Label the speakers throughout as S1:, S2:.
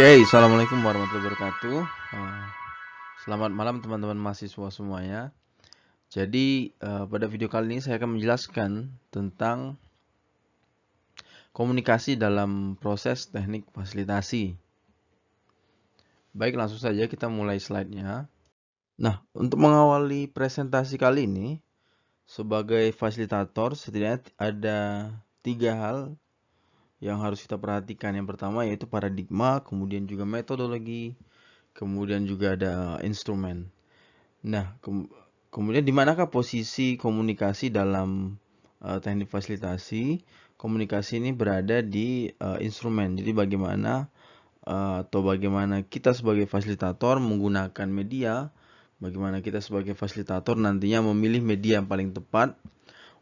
S1: Oke, assalamualaikum warahmatullahi wabarakatuh. Uh, selamat malam teman-teman mahasiswa semuanya. Jadi uh, pada video kali ini saya akan menjelaskan tentang komunikasi dalam proses teknik fasilitasi. Baik, langsung saja kita mulai slide-nya. Nah, untuk mengawali presentasi kali ini, sebagai fasilitator setidaknya ada tiga hal yang harus kita perhatikan. Yang pertama yaitu paradigma, kemudian juga metodologi, kemudian juga ada instrumen. Nah, ke kemudian di manakah posisi komunikasi dalam uh, teknik fasilitasi? Komunikasi ini berada di uh, instrumen. Jadi bagaimana uh, atau bagaimana kita sebagai fasilitator menggunakan media, bagaimana kita sebagai fasilitator nantinya memilih media yang paling tepat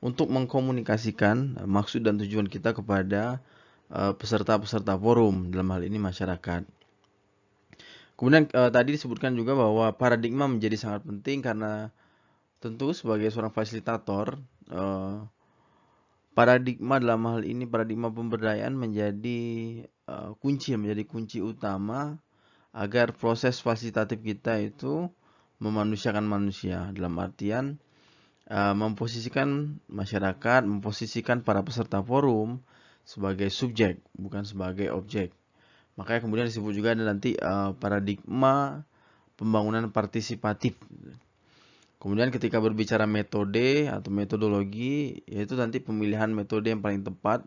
S1: untuk mengkomunikasikan maksud dan tujuan kita kepada peserta-peserta forum dalam hal ini masyarakat. Kemudian uh, tadi disebutkan juga bahwa paradigma menjadi sangat penting karena tentu sebagai seorang fasilitator uh, paradigma dalam hal ini paradigma pemberdayaan menjadi uh, kunci menjadi kunci utama agar proses fasilitatif kita itu memanusiakan manusia dalam artian uh, memposisikan masyarakat, memposisikan para peserta forum sebagai subjek, bukan sebagai objek. Makanya kemudian disebut juga ada nanti uh, paradigma pembangunan partisipatif. Kemudian ketika berbicara metode atau metodologi, yaitu nanti pemilihan metode yang paling tepat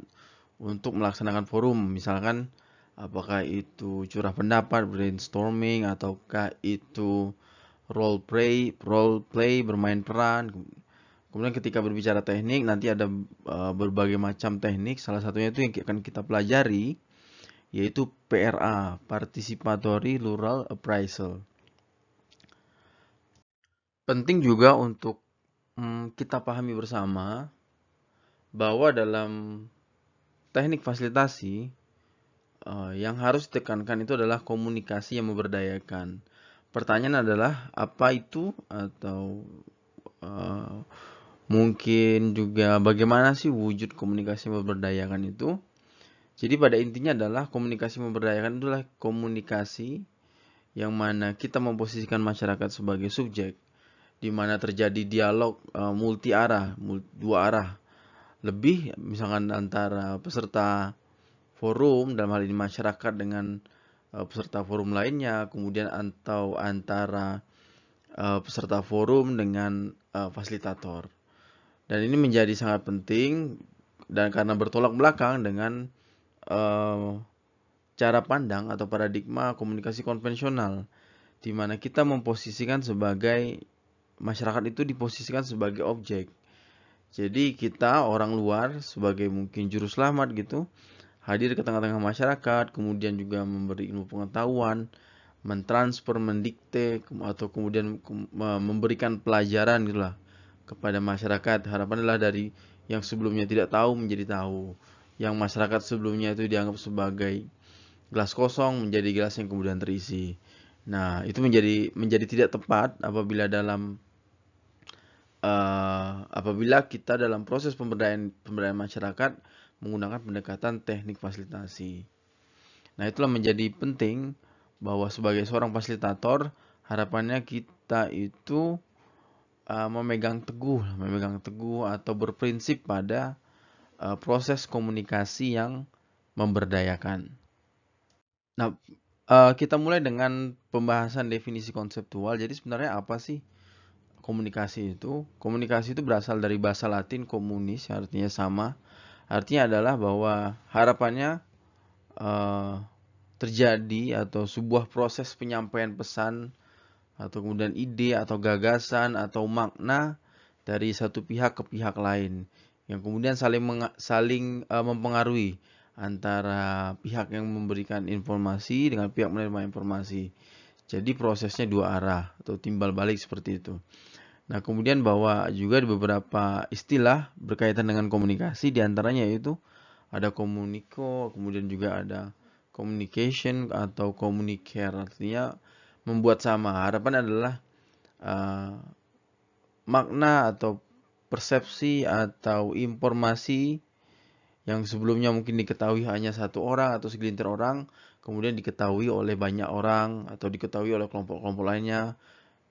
S1: untuk melaksanakan forum. Misalkan apakah itu curah pendapat, brainstorming, ataukah itu role play, role play bermain peran. Kemudian ketika berbicara teknik nanti ada uh, berbagai macam teknik. Salah satunya itu yang akan kita pelajari yaitu PRA, Participatory Rural Appraisal. Penting juga untuk um, kita pahami bersama bahwa dalam teknik fasilitasi uh, yang harus ditekankan itu adalah komunikasi yang memberdayakan. Pertanyaan adalah apa itu atau uh, mungkin juga bagaimana sih wujud komunikasi memberdayakan itu. Jadi pada intinya adalah komunikasi memberdayakan itulah komunikasi yang mana kita memposisikan masyarakat sebagai subjek, di mana terjadi dialog uh, multi arah, dua arah, lebih misalkan antara peserta forum dalam hal ini masyarakat dengan uh, peserta forum lainnya, kemudian atau antara uh, peserta forum dengan fasilitator. Dan ini menjadi sangat penting dan karena bertolak belakang dengan uh, cara pandang atau paradigma komunikasi konvensional di mana kita memposisikan sebagai masyarakat itu diposisikan sebagai objek. Jadi kita orang luar sebagai mungkin juru selamat gitu hadir ke tengah-tengah masyarakat, kemudian juga memberi ilmu pengetahuan, mentransfer, mendikte atau kemudian memberikan pelajaran gitulah kepada masyarakat. Harapan adalah dari yang sebelumnya tidak tahu menjadi tahu. Yang masyarakat sebelumnya itu dianggap sebagai gelas kosong menjadi gelas yang kemudian terisi. Nah, itu menjadi menjadi tidak tepat apabila dalam uh, apabila kita dalam proses pemberdayaan pemberdayaan masyarakat menggunakan pendekatan teknik fasilitasi. Nah, itulah menjadi penting bahwa sebagai seorang fasilitator harapannya kita itu uh, memegang teguh, memegang teguh atau berprinsip pada uh, proses komunikasi yang memberdayakan. Nah, uh, kita mulai dengan pembahasan definisi konseptual. Jadi sebenarnya apa sih komunikasi itu? Komunikasi itu berasal dari bahasa Latin komunis, artinya sama. Artinya adalah bahwa harapannya terjadi atau sebuah proses penyampaian pesan atau kemudian ide atau gagasan atau makna dari satu pihak ke pihak lain yang kemudian saling saling uh, mempengaruhi antara pihak yang memberikan informasi dengan pihak menerima informasi. Jadi prosesnya dua arah atau timbal balik seperti itu. Nah, kemudian bahwa juga di beberapa istilah berkaitan dengan komunikasi di antaranya itu ada komuniko, kemudian juga ada communication atau communicare artinya membuat sama. Harapan adalah uh, makna atau persepsi atau informasi yang sebelumnya mungkin diketahui hanya satu orang atau segelintir orang, kemudian diketahui oleh banyak orang atau diketahui oleh kelompok-kelompok lainnya,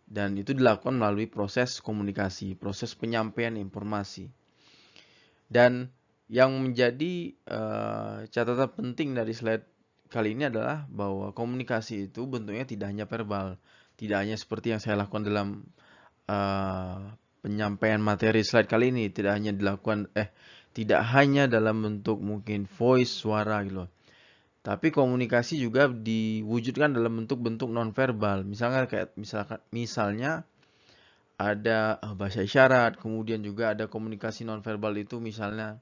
S1: dan itu dilakukan melalui proses komunikasi, proses penyampaian informasi. Dan yang menjadi uh, catatan penting dari slide kali ini adalah bahwa komunikasi itu bentuknya tidak hanya verbal, tidak hanya seperti yang saya lakukan dalam uh, penyampaian materi slide kali ini, tidak hanya dilakukan eh tidak hanya dalam bentuk mungkin voice suara gitu loh. Tapi komunikasi juga diwujudkan dalam bentuk-bentuk nonverbal. Misalnya kayak misalkan misalnya ada eh, bahasa isyarat, kemudian juga ada komunikasi nonverbal itu misalnya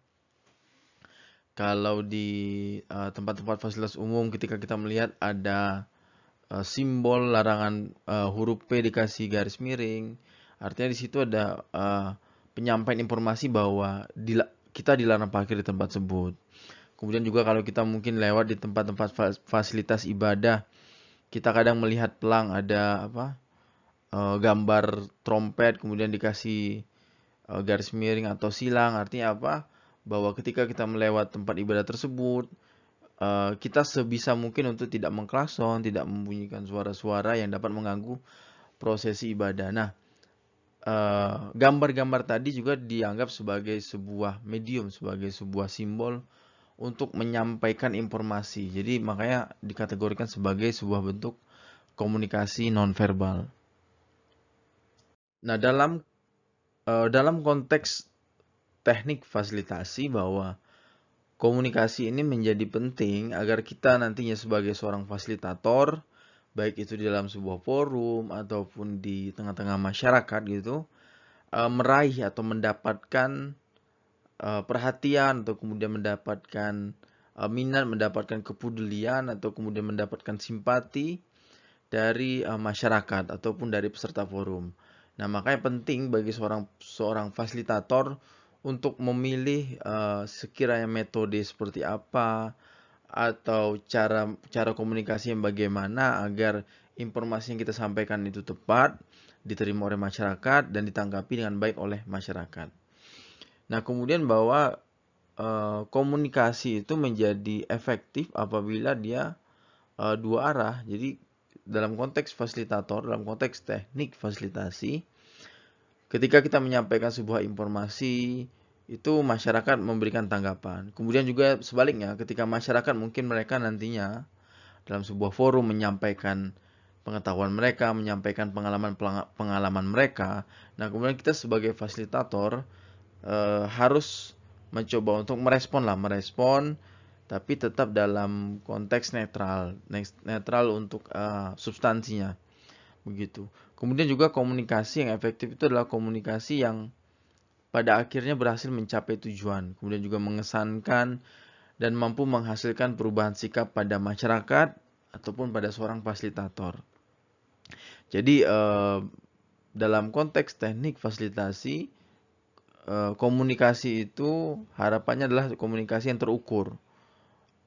S1: kalau di eh, tempat-tempat uh, fasilitas umum ketika kita melihat ada uh, simbol larangan uh, huruf P dikasih garis miring, artinya di situ ada uh, penyampaian informasi bahwa di, kita dilarang parkir di tempat tersebut. Kemudian juga kalau kita mungkin lewat di tempat-tempat fasilitas ibadah, kita kadang melihat pelang ada apa uh, gambar trompet, kemudian dikasih uh, garis miring atau silang, artinya apa? Bahwa ketika kita melewat tempat ibadah tersebut, uh, kita sebisa mungkin untuk tidak mengklason, tidak membunyikan suara-suara yang dapat mengganggu prosesi ibadah. Nah, eh, gambar-gambar tadi juga dianggap sebagai sebuah medium, sebagai sebuah simbol untuk menyampaikan informasi. Jadi makanya dikategorikan sebagai sebuah bentuk komunikasi nonverbal. Nah, dalam uh, dalam konteks teknik fasilitasi bahwa komunikasi ini menjadi penting agar kita nantinya sebagai seorang fasilitator, baik itu di dalam sebuah forum ataupun di tengah-tengah masyarakat gitu, eh, meraih atau mendapatkan eh, perhatian atau kemudian mendapatkan eh, minat, mendapatkan kepedulian atau kemudian mendapatkan simpati dari masyarakat ataupun dari peserta forum. Nah, makanya penting bagi seorang seorang fasilitator untuk memilih uh, sekiranya metode seperti apa atau cara cara komunikasi yang bagaimana agar informasi yang kita sampaikan itu tepat diterima oleh masyarakat dan ditanggapi dengan baik oleh masyarakat. Nah, kemudian bahwa uh, komunikasi itu menjadi efektif apabila dia uh, dua arah. Jadi dalam konteks fasilitator, dalam konteks teknik fasilitasi, ketika kita menyampaikan sebuah informasi itu masyarakat memberikan tanggapan. Kemudian juga sebaliknya ketika masyarakat mungkin mereka nantinya dalam sebuah forum menyampaikan pengetahuan mereka, menyampaikan pengalaman pengalaman mereka. Nah, kemudian kita sebagai fasilitator e, harus mencoba untuk merespon lah, merespon tapi tetap dalam konteks netral, netral untuk e, substansinya. Begitu. Kemudian juga komunikasi yang efektif itu adalah komunikasi yang pada akhirnya berhasil mencapai tujuan, kemudian juga mengesankan dan mampu menghasilkan perubahan sikap pada masyarakat ataupun pada seorang fasilitator. Jadi eh, dalam konteks teknik fasilitasi eh, komunikasi itu harapannya adalah komunikasi yang terukur,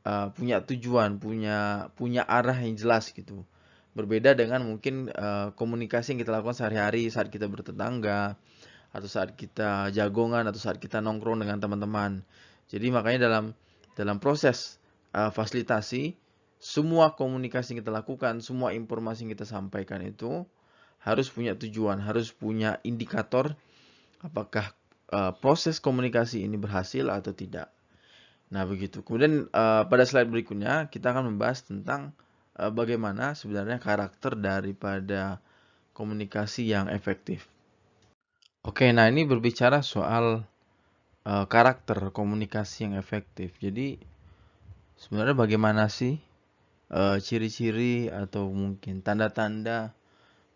S1: eh, punya tujuan, punya punya arah yang jelas gitu. Berbeda dengan mungkin uh, komunikasi yang kita lakukan sehari-hari saat kita bertetangga atau saat kita jagongan atau saat kita nongkrong dengan teman-teman. Jadi makanya dalam dalam proses uh, fasilitasi semua komunikasi yang kita lakukan, semua informasi yang kita sampaikan itu harus punya tujuan, harus punya indikator apakah uh, proses komunikasi ini berhasil atau tidak. Nah, begitu. Kemudian uh, pada slide berikutnya kita akan membahas tentang Eh, bagaimana sebenarnya karakter daripada komunikasi yang efektif. Oke, nah ini berbicara soal uh, karakter komunikasi yang efektif. Jadi sebenarnya bagaimana sih uh, ciri-ciri atau mungkin tanda-tanda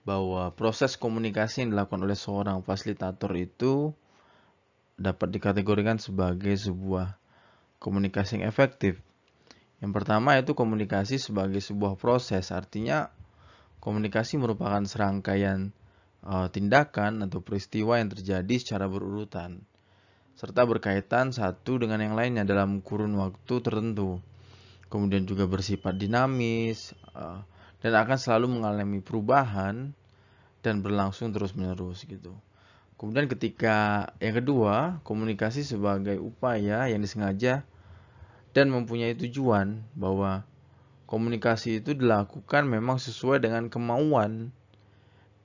S1: bahwa proses komunikasi yang dilakukan oleh seorang fasilitator itu dapat dikategorikan sebagai sebuah komunikasi yang efektif. Yang pertama itu komunikasi sebagai sebuah proses, artinya komunikasi merupakan serangkaian uh, tindakan atau peristiwa yang terjadi secara berurutan, serta berkaitan satu dengan yang lainnya dalam kurun waktu tertentu. Kemudian juga bersifat dinamis uh, dan akan selalu mengalami perubahan dan berlangsung terus-menerus gitu. Kemudian ketika yang kedua, komunikasi sebagai upaya yang disengaja dan mempunyai tujuan bahwa komunikasi itu dilakukan memang sesuai dengan kemauan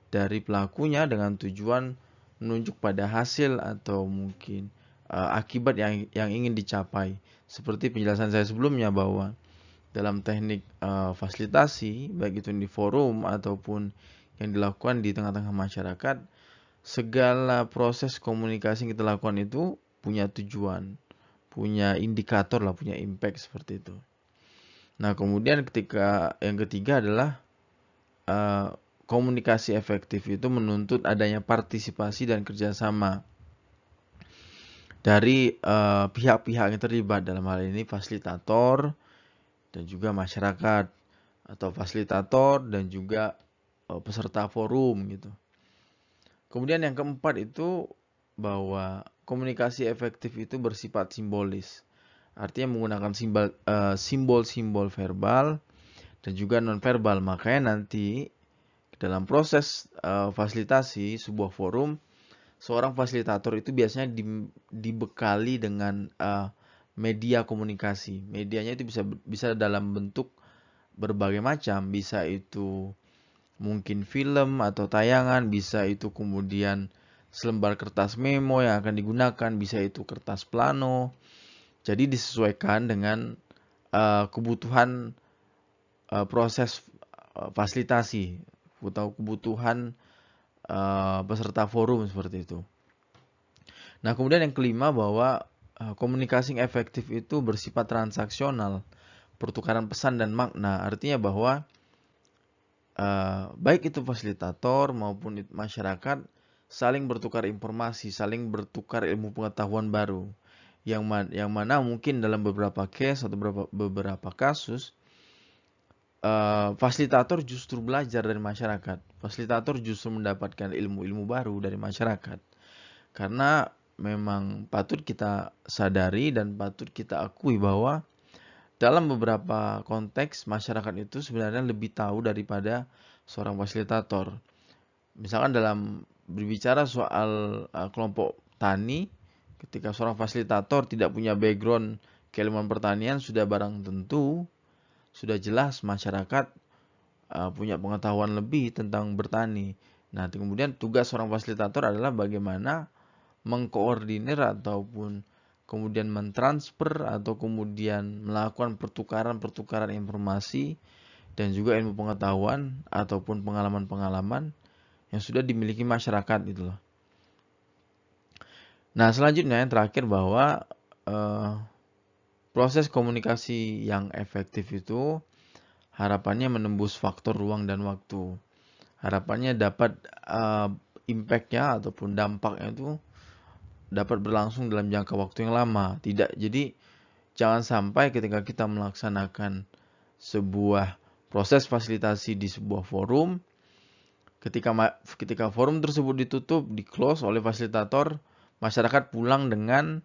S1: dari pelakunya dengan tujuan menunjuk pada hasil atau mungkin uh, akibat yang yang ingin dicapai. Seperti penjelasan saya sebelumnya bahwa dalam teknik uh, fasilitasi baik itu di forum ataupun yang dilakukan di tengah-tengah masyarakat segala proses komunikasi yang kita lakukan itu punya tujuan punya indikator lah, punya impact seperti itu. Nah, kemudian ketika yang ketiga adalah uh, komunikasi efektif itu menuntut adanya partisipasi dan kerjasama dari eh, pihak-pihak uh, yang terlibat dalam hal ini fasilitator dan juga masyarakat atau fasilitator dan juga uh, peserta forum gitu. Kemudian yang keempat itu bahwa komunikasi efektif itu bersifat simbolis. Artinya menggunakan eh, simbol-simbol uh, verbal dan juga non-verbal. Makanya nanti dalam proses uh, fasilitasi sebuah forum, seorang fasilitator itu biasanya di, dibekali dengan uh, media komunikasi. Medianya itu bisa bisa dalam bentuk berbagai macam, bisa itu mungkin film atau tayangan, bisa itu kemudian selembar kertas memo yang akan digunakan bisa itu kertas plano. Jadi disesuaikan dengan uh, kebutuhan uh, proses uh, fasilitasi atau kebutuhan uh, peserta forum seperti itu. Nah, kemudian yang kelima bahwa uh, komunikasi efektif itu bersifat transaksional, pertukaran pesan dan makna. Artinya bahwa uh, baik itu fasilitator maupun masyarakat saling bertukar informasi, saling bertukar ilmu pengetahuan baru. Yang, man, yang mana mungkin dalam beberapa case atau beberapa, beberapa kasus uh, fasilitator justru belajar dari masyarakat. Fasilitator justru mendapatkan ilmu-ilmu baru dari masyarakat. Karena memang patut kita sadari dan patut kita akui bahwa dalam beberapa konteks masyarakat itu sebenarnya lebih tahu daripada seorang fasilitator. Misalkan dalam berbicara soal uh, kelompok tani, ketika seorang fasilitator tidak punya background keilmuan pertanian sudah barang tentu sudah jelas masyarakat uh, punya pengetahuan lebih tentang bertani. Nah, kemudian tugas seorang fasilitator adalah bagaimana mengkoordinir ataupun kemudian mentransfer atau kemudian melakukan pertukaran-pertukaran informasi dan juga ilmu pengetahuan ataupun pengalaman-pengalaman yang sudah dimiliki masyarakat gitu loh. Nah selanjutnya yang terakhir bahwa uh, proses komunikasi yang efektif itu harapannya menembus faktor ruang dan waktu. Harapannya dapat uh, impactnya ataupun dampaknya itu dapat berlangsung dalam jangka waktu yang lama. Tidak jadi jangan sampai ketika kita melaksanakan sebuah proses fasilitasi di sebuah forum Ketika ketika forum tersebut ditutup, di close oleh fasilitator, masyarakat pulang dengan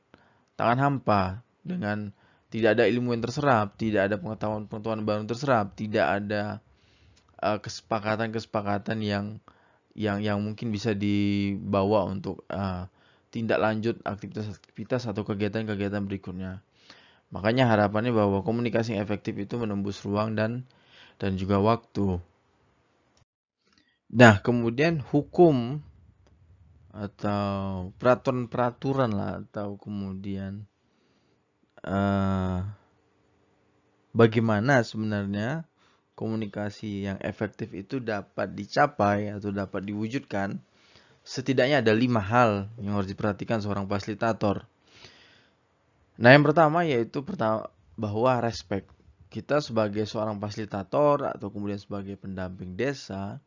S1: tangan hampa, dengan tidak ada ilmu yang terserap, tidak ada pengetahuan-pengetahuan baru yang terserap, tidak ada uh, kesepakatan-kesepakatan yang yang yang mungkin bisa dibawa untuk uh, tindak lanjut aktivitas-aktivitas atau kegiatan-kegiatan berikutnya. Makanya harapannya bahwa komunikasi yang efektif itu menembus ruang dan dan juga waktu. Nah, kemudian hukum atau peraturan-peraturan lah atau kemudian uh, bagaimana sebenarnya komunikasi yang efektif itu dapat dicapai atau dapat diwujudkan setidaknya ada lima hal yang harus diperhatikan seorang fasilitator. Nah, yang pertama yaitu pertama bahwa respect. Kita sebagai seorang fasilitator atau kemudian sebagai pendamping desa,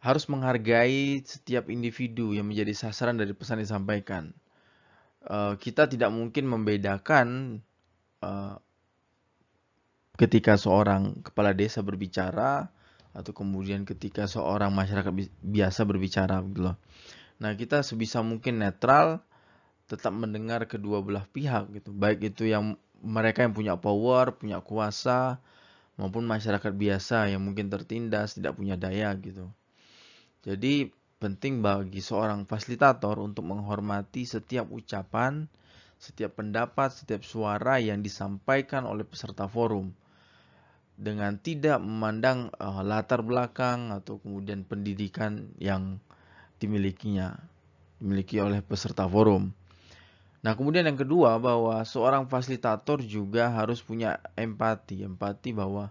S1: harus menghargai setiap individu yang menjadi sasaran dari pesan yang disampaikan. Uh, kita tidak mungkin membedakan uh, ketika seorang kepala desa berbicara atau kemudian ketika seorang masyarakat biasa berbicara gitu loh. Nah, kita sebisa mungkin netral tetap mendengar kedua belah pihak gitu. Baik itu yang mereka yang punya power, punya kuasa maupun masyarakat biasa yang mungkin tertindas, tidak punya daya gitu. Jadi penting bagi seorang fasilitator untuk menghormati setiap ucapan, setiap pendapat, setiap suara yang disampaikan oleh peserta forum dengan tidak memandang uh, latar belakang atau kemudian pendidikan yang dimilikinya, dimiliki oleh peserta forum. Nah, kemudian yang kedua bahwa seorang fasilitator juga harus punya empati, empati bahwa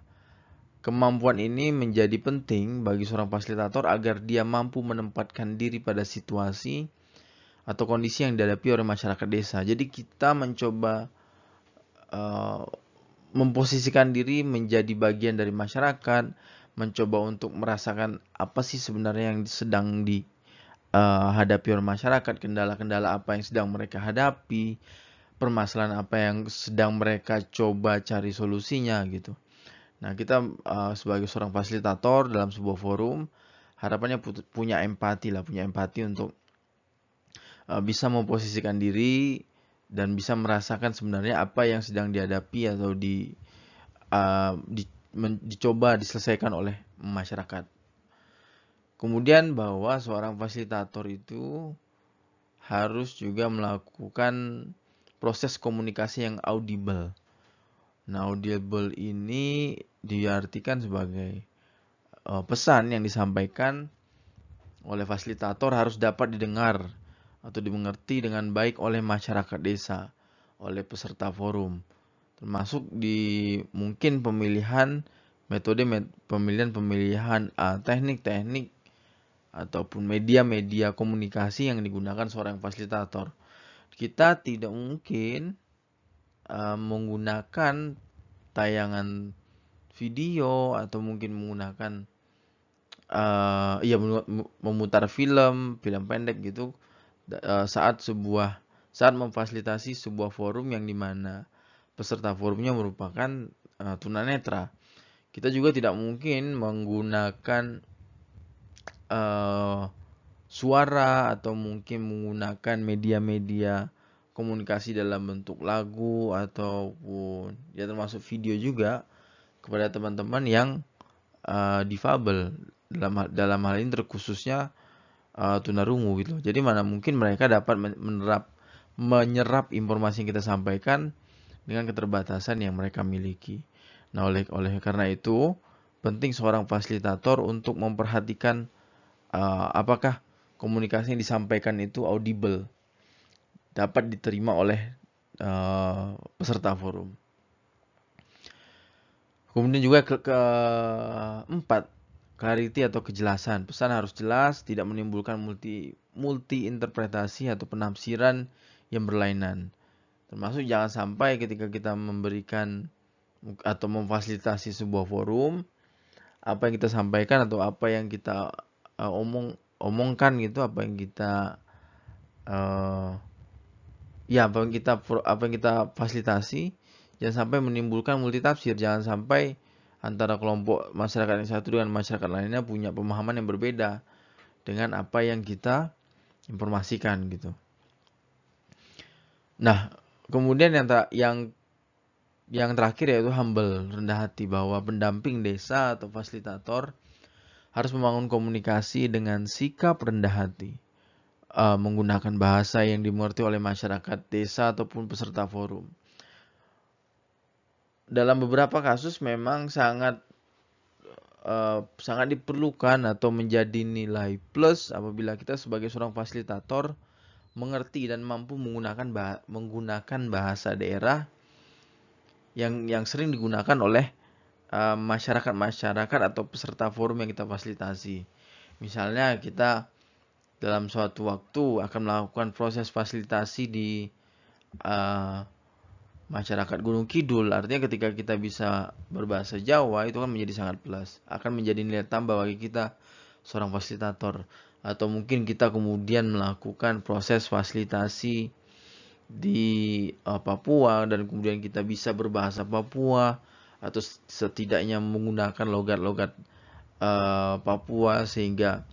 S1: kemampuan ini menjadi penting bagi seorang fasilitator agar dia mampu menempatkan diri pada situasi atau kondisi yang dihadapi oleh masyarakat desa. Jadi kita mencoba uh, memposisikan diri menjadi bagian dari masyarakat, mencoba untuk merasakan apa sih sebenarnya yang sedang dihadapi uh, oleh masyarakat, kendala-kendala apa yang sedang mereka hadapi, permasalahan apa yang sedang mereka coba cari solusinya gitu. Nah, kita uh, sebagai seorang fasilitator dalam sebuah forum harapannya punya empati lah, punya empati untuk uh, bisa memposisikan diri dan bisa merasakan sebenarnya apa yang sedang dihadapi atau di, uh, di dicoba diselesaikan oleh masyarakat. Kemudian bahwa seorang fasilitator itu harus juga melakukan proses komunikasi yang audible. Nah, audible ini diartikan sebagai uh, pesan yang disampaikan oleh fasilitator harus dapat didengar atau dimengerti dengan baik oleh masyarakat desa, oleh peserta forum, termasuk di mungkin pemilihan metode pemilihan-pemilihan uh, teknik-teknik ataupun media-media komunikasi yang digunakan seorang fasilitator. Kita tidak mungkin uh, menggunakan tayangan video atau mungkin menggunakan uh, ya memutar film, film pendek gitu Eh, saat sebuah saat memfasilitasi sebuah forum yang di mana peserta forumnya merupakan uh, tunanetra. Kita juga tidak mungkin menggunakan uh, suara atau mungkin menggunakan media-media komunikasi dalam bentuk lagu ataupun ya termasuk video juga kepada teman-teman yang uh, difabel dalam dalam hal ini terkhususnya uh, tunarungu gitu. Jadi mana mungkin mereka dapat menerap menyerap informasi yang kita sampaikan dengan keterbatasan yang mereka miliki. Nah, oleh oleh karena itu penting seorang fasilitator untuk memperhatikan uh, apakah komunikasi yang disampaikan itu audible, dapat diterima oleh uh, peserta forum. Kemudian juga ke, keempat, clarity atau kejelasan. Pesan harus jelas, tidak menimbulkan multi multi interpretasi atau penafsiran yang berlainan. Termasuk jangan sampai ketika kita memberikan atau memfasilitasi sebuah forum, apa yang kita sampaikan atau apa yang kita uh, omong omongkan gitu, apa yang kita uh, ya apa yang kita apa yang kita fasilitasi jangan sampai menimbulkan multi tafsir, jangan sampai antara kelompok masyarakat yang satu dengan masyarakat lainnya punya pemahaman yang berbeda dengan apa yang kita informasikan gitu. Nah, kemudian yang yang yang terakhir yaitu humble, rendah hati bahwa pendamping desa atau fasilitator harus membangun komunikasi dengan sikap rendah hati. Uh, menggunakan bahasa yang dimengerti oleh masyarakat desa ataupun peserta forum dalam beberapa kasus memang sangat uh, sangat diperlukan atau menjadi nilai plus apabila kita sebagai seorang fasilitator mengerti dan mampu menggunakan bah menggunakan bahasa daerah yang yang sering digunakan oleh eh, masyarakat-masyarakat uh, atau peserta forum yang kita fasilitasi. Misalnya kita dalam suatu waktu akan melakukan proses fasilitasi di uh, masyarakat Gunung Kidul. Artinya ketika kita bisa berbahasa Jawa itu kan menjadi sangat plus. Akan menjadi nilai tambah bagi kita seorang fasilitator. Atau mungkin kita kemudian melakukan proses fasilitasi di uh, Papua dan kemudian kita bisa berbahasa Papua atau setidaknya menggunakan logat-logat uh, Papua sehingga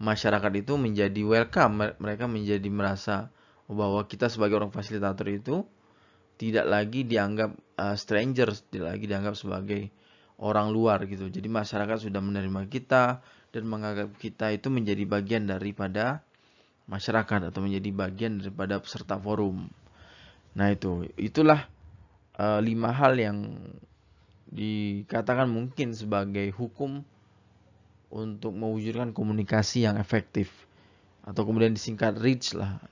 S1: masyarakat itu menjadi welcome mereka menjadi merasa bahwa kita sebagai orang fasilitator itu tidak lagi dianggap uh, strangers, tidak lagi dianggap sebagai orang luar gitu. Jadi masyarakat sudah menerima kita dan menganggap kita itu menjadi bagian daripada masyarakat atau menjadi bagian daripada peserta forum. Nah itu, itulah uh, lima hal yang dikatakan mungkin sebagai hukum untuk mewujudkan komunikasi yang efektif atau kemudian disingkat REACH lah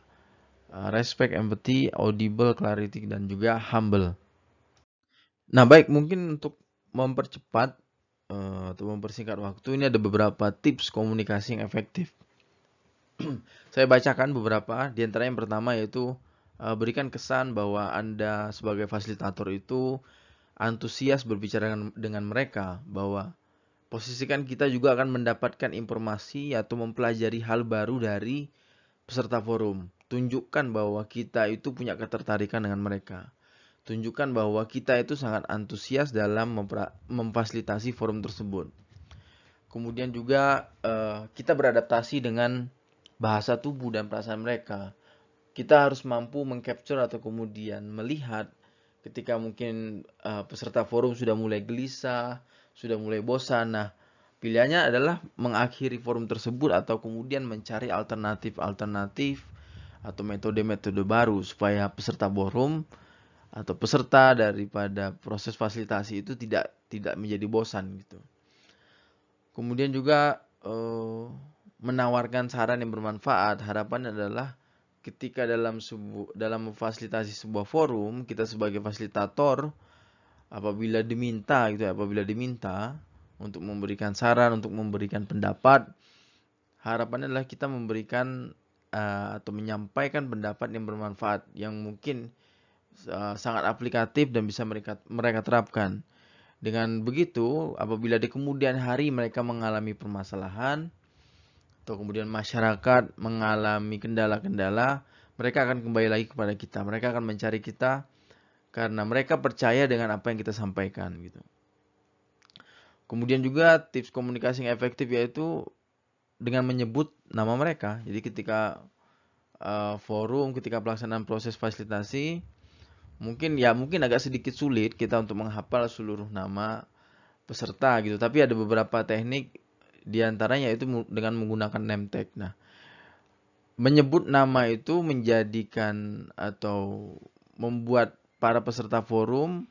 S1: uh, respect, empathy, audible, clarity dan juga humble. Nah baik mungkin untuk mempercepat uh, atau mempersingkat waktu ini ada beberapa tips komunikasi yang efektif. Saya bacakan beberapa di antara yang pertama yaitu uh, berikan kesan bahwa Anda sebagai fasilitator itu antusias berbicara dengan, dengan mereka bahwa posisikan kita juga akan mendapatkan informasi atau mempelajari hal baru dari peserta forum. Tunjukkan bahwa kita itu punya ketertarikan dengan mereka. Tunjukkan bahwa kita itu sangat antusias dalam memfasilitasi forum tersebut. Kemudian juga uh, kita beradaptasi dengan bahasa tubuh dan perasaan mereka. Kita harus mampu mengcapture atau kemudian melihat ketika mungkin uh, peserta forum sudah mulai gelisah, sudah mulai bosan. Nah, pilihannya adalah mengakhiri forum tersebut atau kemudian mencari alternatif-alternatif atau metode-metode baru supaya peserta forum atau peserta daripada proses fasilitasi itu tidak tidak menjadi bosan gitu. Kemudian juga uh, menawarkan saran yang bermanfaat. Harapan adalah ketika dalam sebu dalam memfasilitasi sebuah forum kita sebagai fasilitator apabila diminta gitu ya, apabila diminta untuk memberikan saran untuk memberikan pendapat harapannya adalah kita memberikan uh, atau menyampaikan pendapat yang bermanfaat yang mungkin uh, sangat aplikatif dan bisa mereka mereka terapkan dengan begitu apabila di kemudian hari mereka mengalami permasalahan atau kemudian masyarakat mengalami kendala-kendala, mereka akan kembali lagi kepada kita. Mereka akan mencari kita karena mereka percaya dengan apa yang kita sampaikan gitu. Kemudian juga tips komunikasi yang efektif yaitu dengan menyebut nama mereka. Jadi ketika uh, forum, ketika pelaksanaan proses fasilitasi, mungkin ya mungkin agak sedikit sulit kita untuk menghafal seluruh nama peserta gitu. Tapi ada beberapa teknik di antaranya itu dengan menggunakan name tag. Nah, menyebut nama itu menjadikan atau membuat para peserta forum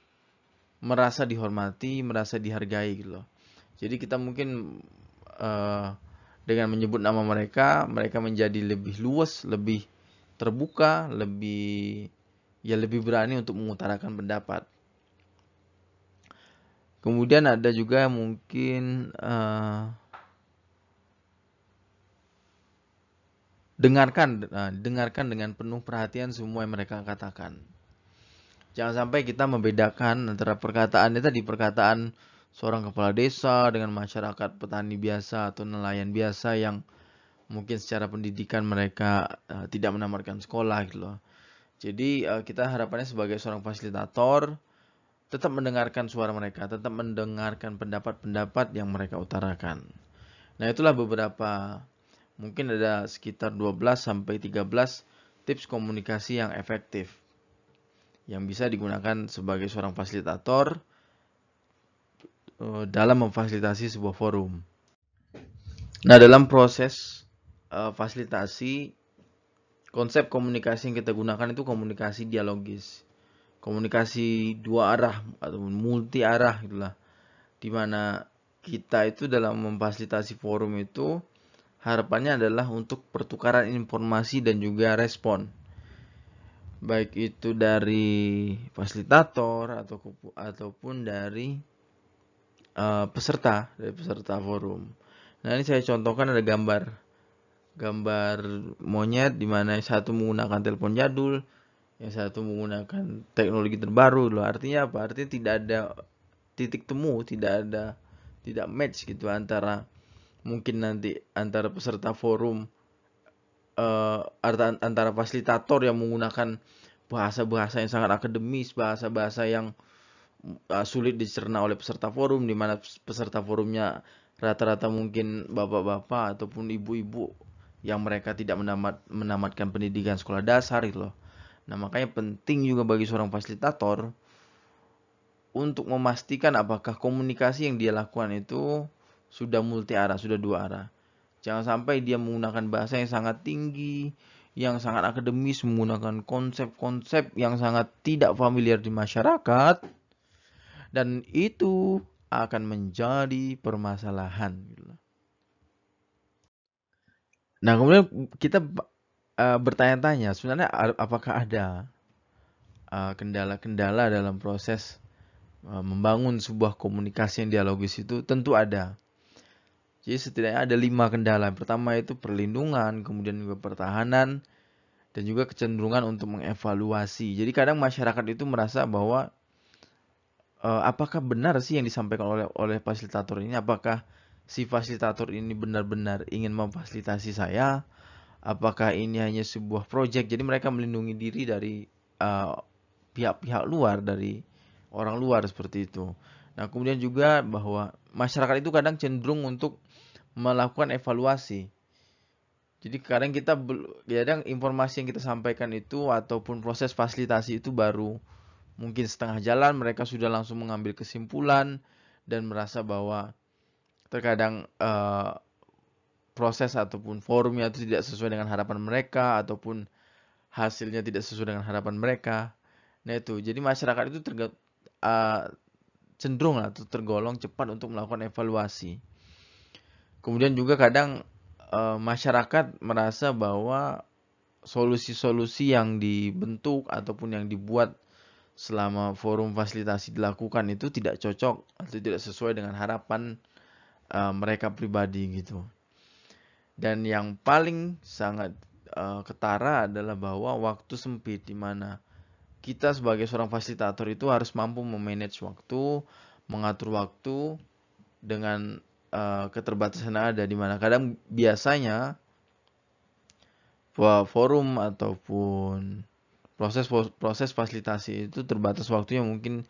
S1: merasa dihormati, merasa dihargai gitu loh. Jadi kita mungkin uh, dengan menyebut nama mereka, mereka menjadi lebih luas, lebih terbuka, lebih ya lebih berani untuk mengutarakan pendapat. Kemudian ada juga mungkin uh, dengarkan uh, dengarkan dengan penuh perhatian semua yang mereka katakan. Jangan sampai kita membedakan antara perkataan itu tadi perkataan seorang kepala desa dengan masyarakat petani biasa atau nelayan biasa yang mungkin secara pendidikan mereka uh, tidak menamatkan sekolah gitu loh. Jadi uh, kita harapannya sebagai seorang fasilitator tetap mendengarkan suara mereka, tetap mendengarkan pendapat-pendapat yang mereka utarakan. Nah, itulah beberapa mungkin ada sekitar 12 sampai 13 tips komunikasi yang efektif yang bisa digunakan sebagai seorang fasilitator eh, dalam memfasilitasi sebuah forum. Nah, dalam proses uh, fasilitasi konsep komunikasi yang kita gunakan itu komunikasi dialogis. Komunikasi dua arah atau multi arah itulah. Di mana kita itu dalam memfasilitasi forum itu harapannya adalah untuk pertukaran informasi dan juga respon baik itu dari fasilitator atau ataupun dari uh, peserta dari peserta forum. Nah ini saya contohkan ada gambar gambar monyet di mana satu menggunakan telepon jadul, yang satu menggunakan teknologi terbaru loh. Artinya apa? Artinya tidak ada titik temu, tidak ada tidak match gitu antara mungkin nanti antara peserta forum uh, antara fasilitator yang menggunakan bahasa-bahasa yang sangat akademis, bahasa-bahasa yang uh, sulit dicerna oleh peserta forum di mana peserta forumnya rata-rata mungkin bapak-bapak ataupun ibu-ibu yang mereka tidak menamat, menamatkan pendidikan sekolah dasar itu loh. Nah, makanya penting juga bagi seorang fasilitator untuk memastikan apakah komunikasi yang dia lakukan itu sudah multi arah, sudah dua arah. Jangan sampai dia menggunakan bahasa yang sangat tinggi, yang sangat akademis menggunakan konsep-konsep yang sangat tidak familiar di masyarakat dan itu akan menjadi permasalahan. Nah kemudian kita uh, bertanya-tanya sebenarnya apakah ada kendala kendala-kendala dalam proses uh, membangun sebuah komunikasi yang dialogis itu tentu ada. Jadi setidaknya ada lima kendala. Pertama itu perlindungan, kemudian juga pertahanan, dan juga kecenderungan untuk mengevaluasi. Jadi kadang masyarakat itu merasa bahwa uh, apakah benar sih yang disampaikan oleh oleh fasilitator ini? Apakah si fasilitator ini benar-benar ingin memfasilitasi saya? Apakah ini hanya sebuah proyek? Jadi mereka melindungi diri dari pihak eh, pihak-pihak luar, dari orang luar seperti itu. Nah kemudian juga bahwa masyarakat itu kadang cenderung untuk melakukan evaluasi. Jadi kadang kita kadang informasi yang kita sampaikan itu ataupun proses fasilitasi itu baru mungkin setengah jalan mereka sudah langsung mengambil kesimpulan dan merasa bahwa terkadang uh, proses ataupun forumnya itu tidak sesuai dengan harapan mereka ataupun hasilnya tidak sesuai dengan harapan mereka. Nah itu, jadi masyarakat itu terga, uh, cenderung atau tergolong cepat untuk melakukan evaluasi. Kemudian juga kadang e, masyarakat merasa bahwa solusi-solusi yang dibentuk ataupun yang dibuat selama forum fasilitasi dilakukan itu tidak cocok atau tidak sesuai dengan harapan e, mereka pribadi gitu. Dan yang paling sangat e, ketara adalah bahwa waktu sempit di mana kita sebagai seorang fasilitator itu harus mampu memanage waktu, mengatur waktu dengan uh, keterbatasan ada di mana kadang biasanya forum ataupun proses proses fasilitasi itu terbatas waktunya mungkin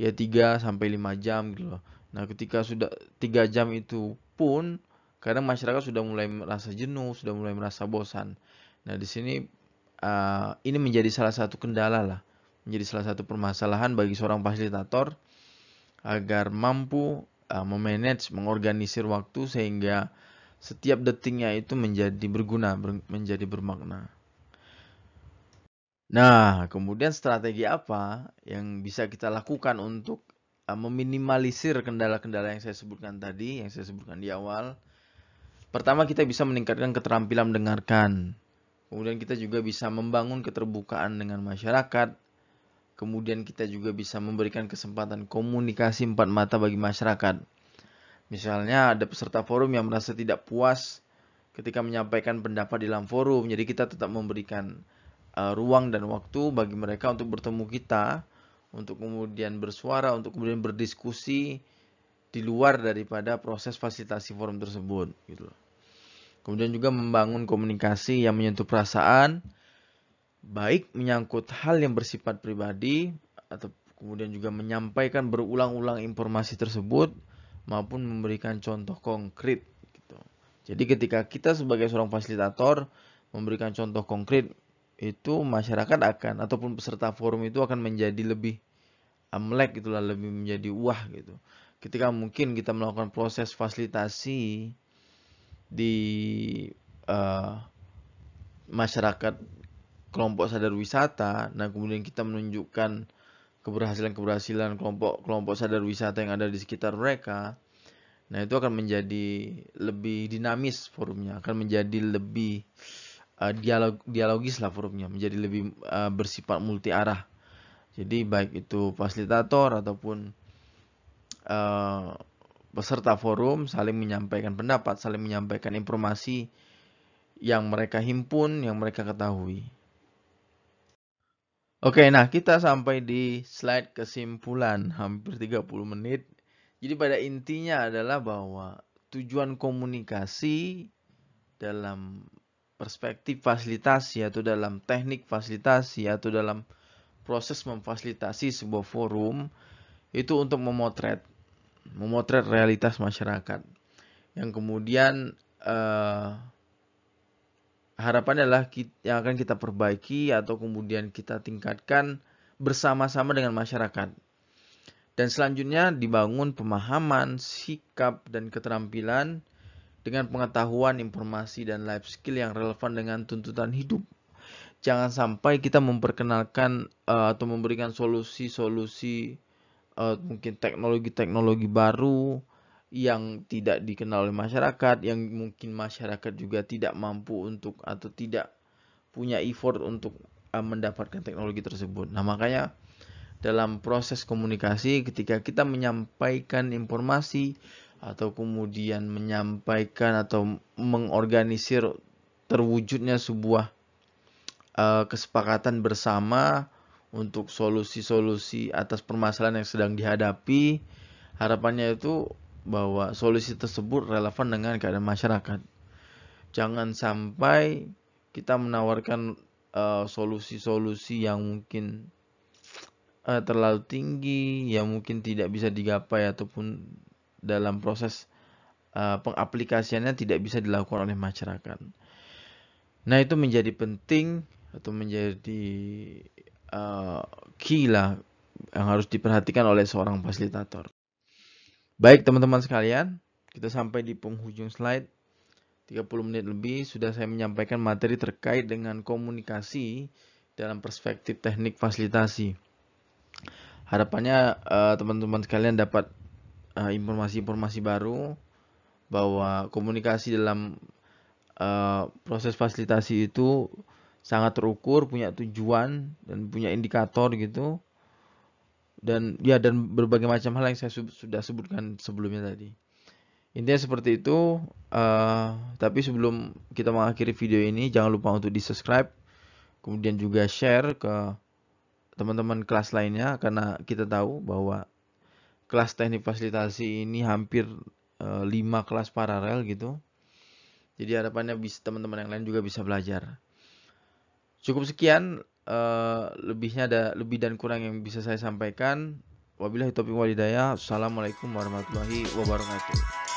S1: ya 3 sampai 5 jam gitu loh. Nah, ketika sudah 3 jam itu pun kadang masyarakat sudah mulai merasa jenuh, sudah mulai merasa bosan. Nah, di sini uh, ini menjadi salah satu kendala lah, menjadi salah satu permasalahan bagi seorang fasilitator agar mampu uh, memanage, mengorganisir waktu sehingga setiap detiknya itu menjadi berguna, ber, menjadi bermakna. Nah, kemudian strategi apa yang bisa kita lakukan untuk uh, meminimalisir kendala-kendala yang saya sebutkan tadi, yang saya sebutkan di awal? Pertama, kita bisa meningkatkan keterampilan mendengarkan. Kemudian kita juga bisa membangun keterbukaan dengan masyarakat, Kemudian kita juga bisa memberikan kesempatan komunikasi empat mata bagi masyarakat. Misalnya ada peserta forum yang merasa tidak puas ketika menyampaikan pendapat di dalam forum. Jadi kita tetap memberikan uh, ruang dan waktu bagi mereka untuk bertemu kita, untuk kemudian bersuara, untuk kemudian berdiskusi di luar daripada proses fasilitasi forum tersebut. Gitu. Kemudian juga membangun komunikasi yang menyentuh perasaan, baik menyangkut hal yang bersifat pribadi atau kemudian juga menyampaikan berulang-ulang informasi tersebut maupun memberikan contoh konkret gitu. Jadi ketika kita sebagai seorang fasilitator memberikan contoh konkret itu masyarakat akan ataupun peserta forum itu akan menjadi lebih amlek itulah lebih menjadi wah gitu. Ketika mungkin kita melakukan proses fasilitasi di uh, masyarakat kelompok sadar wisata, nah kemudian kita menunjukkan keberhasilan-keberhasilan kelompok-kelompok sadar wisata yang ada di sekitar mereka, nah itu akan menjadi lebih dinamis forumnya, akan menjadi lebih uh, dialog dialogis lah forumnya, menjadi lebih uh, bersifat multi arah. Jadi baik itu fasilitator ataupun uh, peserta forum saling menyampaikan pendapat, saling menyampaikan informasi yang mereka himpun, yang mereka ketahui. Oke, nah kita sampai di slide kesimpulan hampir 30 menit. Jadi pada intinya adalah bahwa tujuan komunikasi dalam perspektif fasilitasi atau dalam teknik fasilitasi atau dalam proses memfasilitasi sebuah forum itu untuk memotret memotret realitas masyarakat yang kemudian uh, harapannya adalah yang akan kita perbaiki atau kemudian kita tingkatkan bersama-sama dengan masyarakat. Dan selanjutnya dibangun pemahaman, sikap, dan keterampilan dengan pengetahuan, informasi, dan life skill yang relevan dengan tuntutan hidup jangan sampai kita memperkenalkan uh, atau memberikan solusi-solusi uh, mungkin teknologi-teknologi baru yang tidak dikenal oleh masyarakat, yang mungkin masyarakat juga tidak mampu untuk atau tidak punya effort untuk uh, mendapatkan teknologi tersebut. Nah, makanya dalam proses komunikasi ketika kita menyampaikan informasi atau kemudian menyampaikan atau mengorganisir terwujudnya sebuah uh, kesepakatan bersama untuk solusi-solusi atas permasalahan yang sedang dihadapi harapannya itu bahwa solusi tersebut relevan dengan keadaan masyarakat jangan sampai kita menawarkan eh, solusi-solusi uh, yang mungkin uh, terlalu tinggi yang mungkin tidak bisa digapai ataupun dalam proses uh, pengaplikasiannya tidak bisa dilakukan oleh masyarakat. Nah itu menjadi penting atau menjadi uh, key lah yang harus diperhatikan oleh seorang fasilitator. Baik teman-teman sekalian, kita sampai di penghujung slide. 30 menit lebih sudah saya menyampaikan materi terkait dengan komunikasi dalam perspektif teknik fasilitasi. Harapannya eh, teman-teman uh, sekalian dapat eh, informasi-informasi uh, baru bahwa komunikasi dalam uh, proses fasilitasi itu sangat terukur, punya tujuan dan punya indikator gitu. Dan ya dan berbagai macam hal yang saya sudah sebutkan sebelumnya tadi. Intinya seperti itu. Uh, tapi sebelum kita mengakhiri video ini, jangan lupa untuk di subscribe, kemudian juga share ke teman-teman kelas lainnya karena kita tahu bahwa kelas teknik fasilitasi ini hampir uh, eh, 5 kelas paralel gitu. Jadi harapannya bisa teman-teman yang lain juga bisa belajar. Cukup sekian uh, lebihnya ada lebih dan kurang yang bisa saya sampaikan. Wabillahi taufiq walhidayah. Assalamualaikum warahmatullahi wabarakatuh.